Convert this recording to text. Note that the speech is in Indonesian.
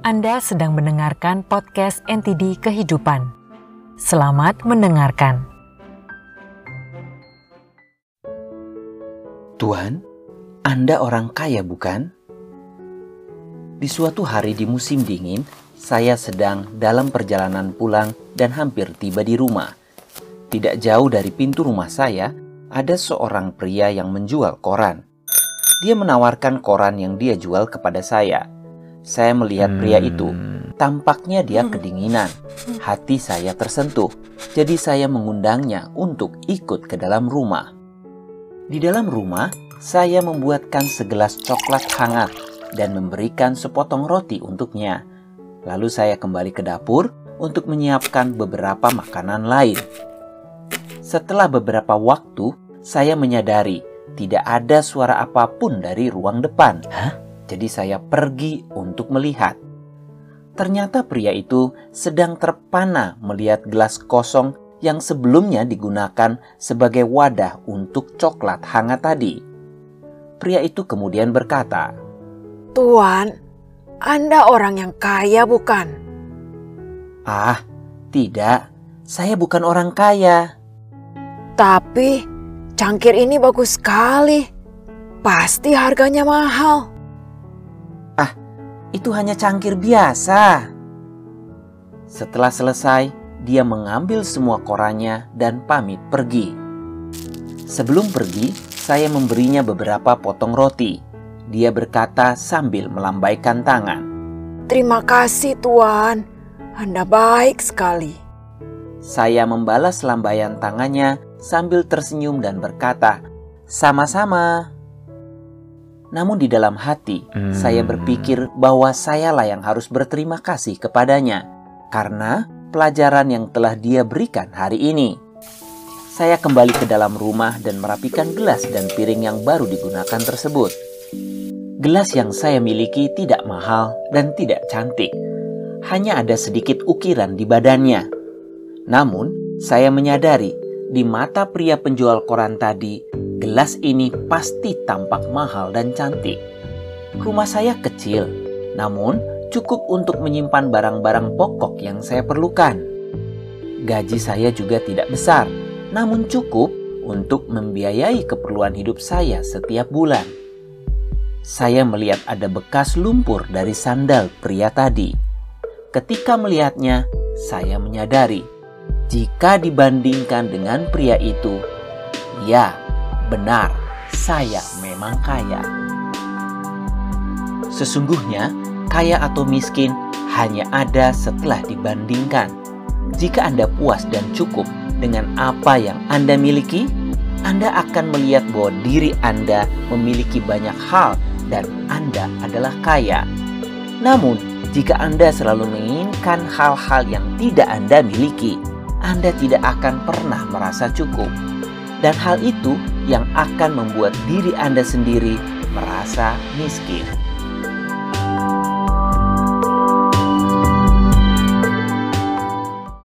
Anda sedang mendengarkan podcast NTD Kehidupan. Selamat mendengarkan. Tuhan, Anda orang kaya bukan? Di suatu hari di musim dingin, saya sedang dalam perjalanan pulang dan hampir tiba di rumah. Tidak jauh dari pintu rumah saya, ada seorang pria yang menjual koran. Dia menawarkan koran yang dia jual kepada saya. Saya melihat pria itu. Tampaknya dia kedinginan. Hati saya tersentuh. Jadi saya mengundangnya untuk ikut ke dalam rumah. Di dalam rumah, saya membuatkan segelas coklat hangat dan memberikan sepotong roti untuknya. Lalu saya kembali ke dapur untuk menyiapkan beberapa makanan lain. Setelah beberapa waktu, saya menyadari tidak ada suara apa pun dari ruang depan. Hah? Jadi saya pergi untuk melihat. Ternyata pria itu sedang terpana melihat gelas kosong yang sebelumnya digunakan sebagai wadah untuk coklat hangat tadi. Pria itu kemudian berkata, Tuan, Anda orang yang kaya bukan? "Ah, tidak, saya bukan orang kaya." Tapi cangkir ini bagus sekali. Pasti harganya mahal. Itu hanya cangkir biasa. Setelah selesai, dia mengambil semua korannya dan pamit pergi. Sebelum pergi, saya memberinya beberapa potong roti. Dia berkata sambil melambaikan tangan. Terima kasih Tuan. Anda baik sekali. Saya membalas lambaian tangannya sambil tersenyum dan berkata, "Sama-sama." Namun di dalam hati, Hmm. saya berpikir bahwa sayalah yang harus berterima kasih kepadanya karena pelajaran yang telah dia berikan hari ini. Saya kembali ke dalam rumah dan merapikan gelas dan piring yang baru digunakan tersebut. Gelas yang saya miliki tidak mahal dan tidak cantik. Hanya ada sedikit ukiran di badannya. Namun, saya menyadari di mata pria penjual koran tadi, gelas ini pasti tampak mahal dan cantik. Rumah saya kecil, namun cukup untuk menyimpan barang-barang pokok yang saya perlukan. Gaji saya juga tidak besar, namun cukup untuk membiayai keperluan hidup saya setiap bulan. Saya melihat ada bekas lumpur dari sandal pria tadi. Ketika melihatnya, saya menyadari jika dibandingkan dengan pria itu, ya, benar, saya memang kaya. Sesungguhnya, kaya atau miskin hanya ada setelah dibandingkan. Jika Anda puas dan cukup dengan apa yang Anda miliki, Anda akan melihat bahwa diri Anda memiliki banyak hal dan Anda adalah kaya. Namun, jika Anda selalu menginginkan hal-hal yang tidak Anda miliki, Anda tidak akan pernah merasa cukup. Dan hal itu yang akan membuat diri Anda sendiri merasa miskin.